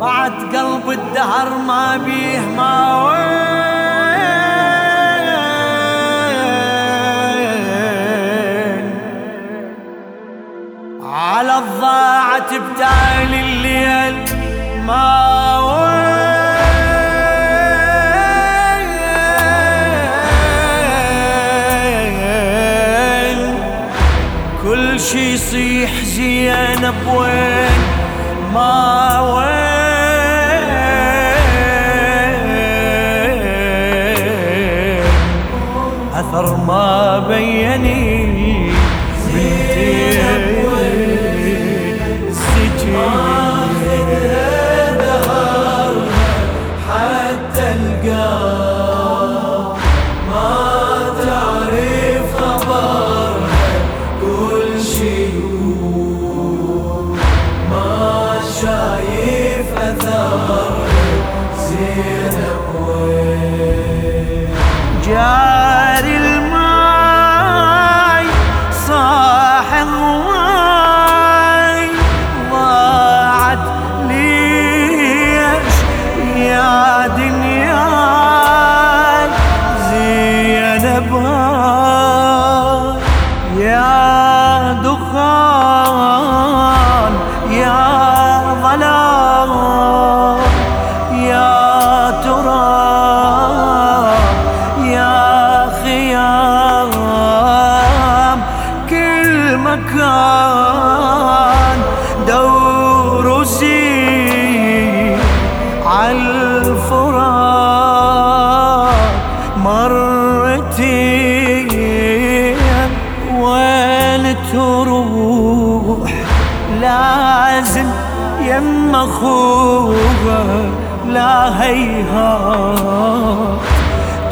بعد قلب الدهر ما بيه ما وين. على الضاعة بتالي الليل ما وين. شي يصيح زينب وين ما وين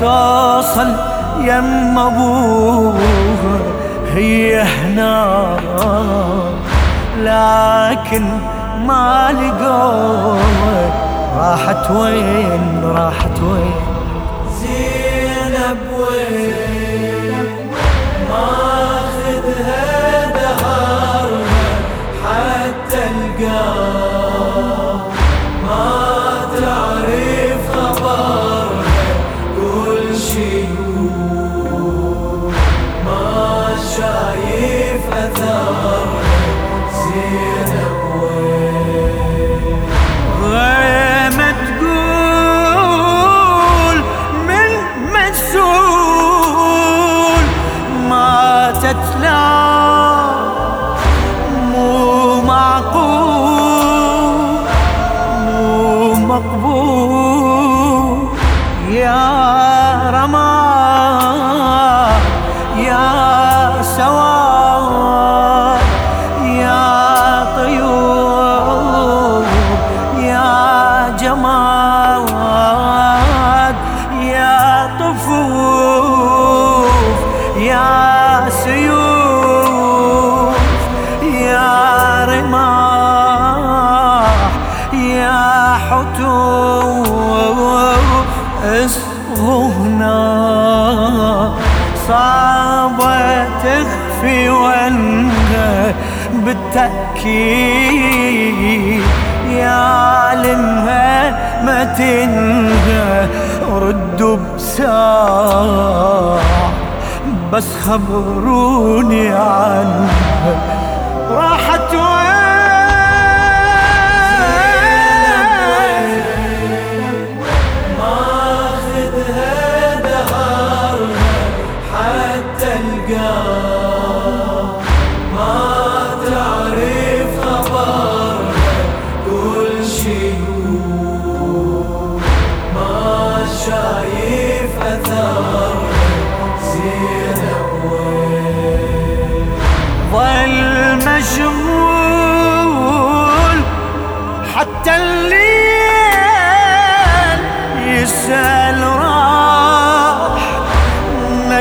توصل يم أبوها. هي هنا. لكن ما لقوها. راحت وين؟ راحت وين؟ طفوف يا سيوف يا رماح يا حتوف. اصغوا صعبة تخفي وانها بالتأكيد. يا لمها ما تنهى ردوا بساعة بس خبروني عنها. راحت وين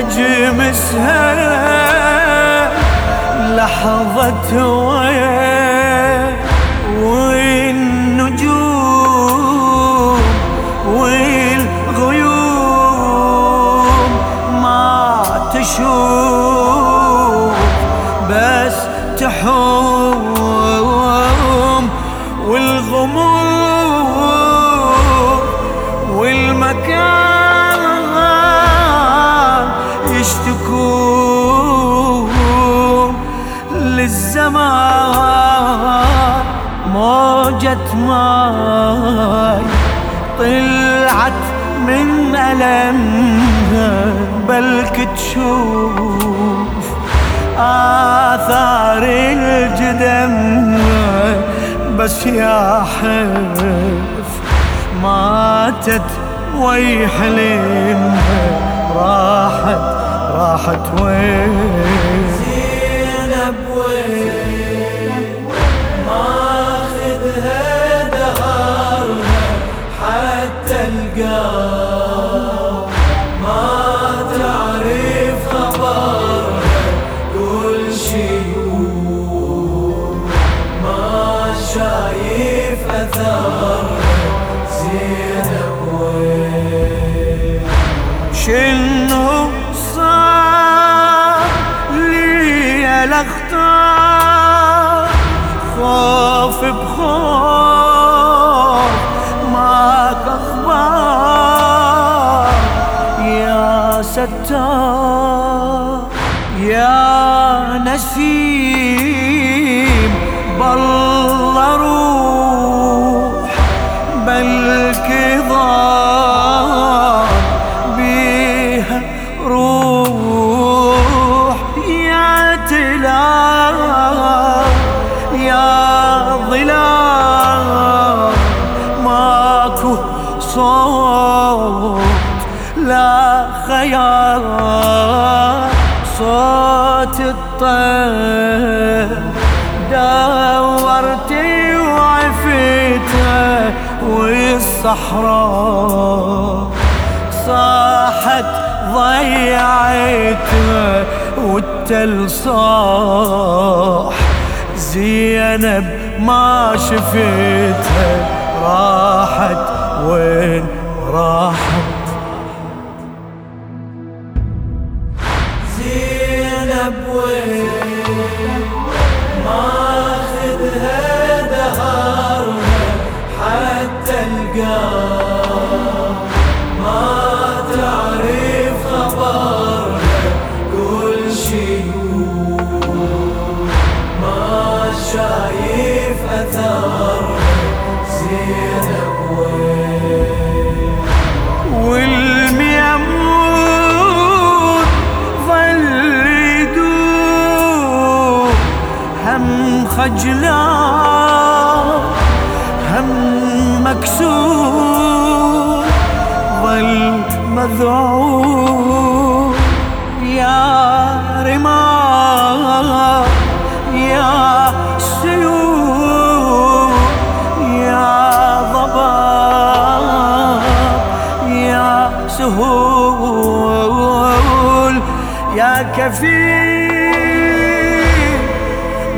نجم سهل لحظة وين موجة ماي طلعت من ألمها بلك تشوف آثار الجدم. بس يا حف ماتت ويحلمها راحت راحت وين؟ الاخطار خوف بخوف ماك أخبار. يا ستار يا نسيم بالله روح بلك صوت لا خيال صوت الطير. دورتي وعفيته والصحراء صاحت ضيعته والتل صاح زينب ما شفتها راحت وين راحت زينب وين؟ ماخذها دهرها حتى القار ما تعرف خبرها كل شي ما شايف اثرها خجلان هم مكسور ظل مذعور. يا رمال يا سيوف يا ضباب يا سهول. يا كفيل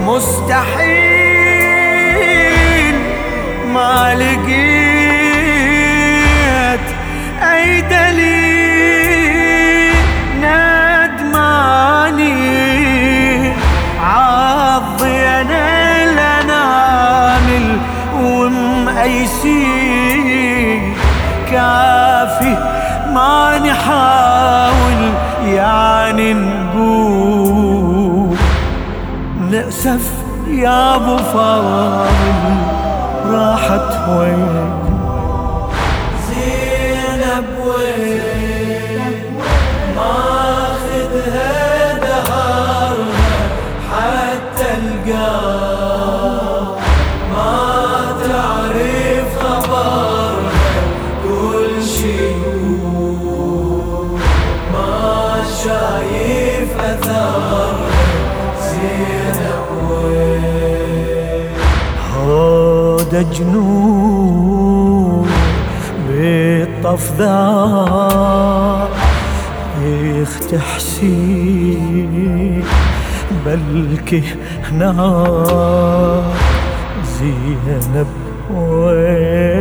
مستحيل. ما لقيت يا أبو فاضل راحت وين؟ زينب وين؟ ماخذها دهرها حتى القار ما تعرف خبرها كل ما شايف اثرها هود جنون بالطف ذا يختحسين بلكي هنا زينب وين؟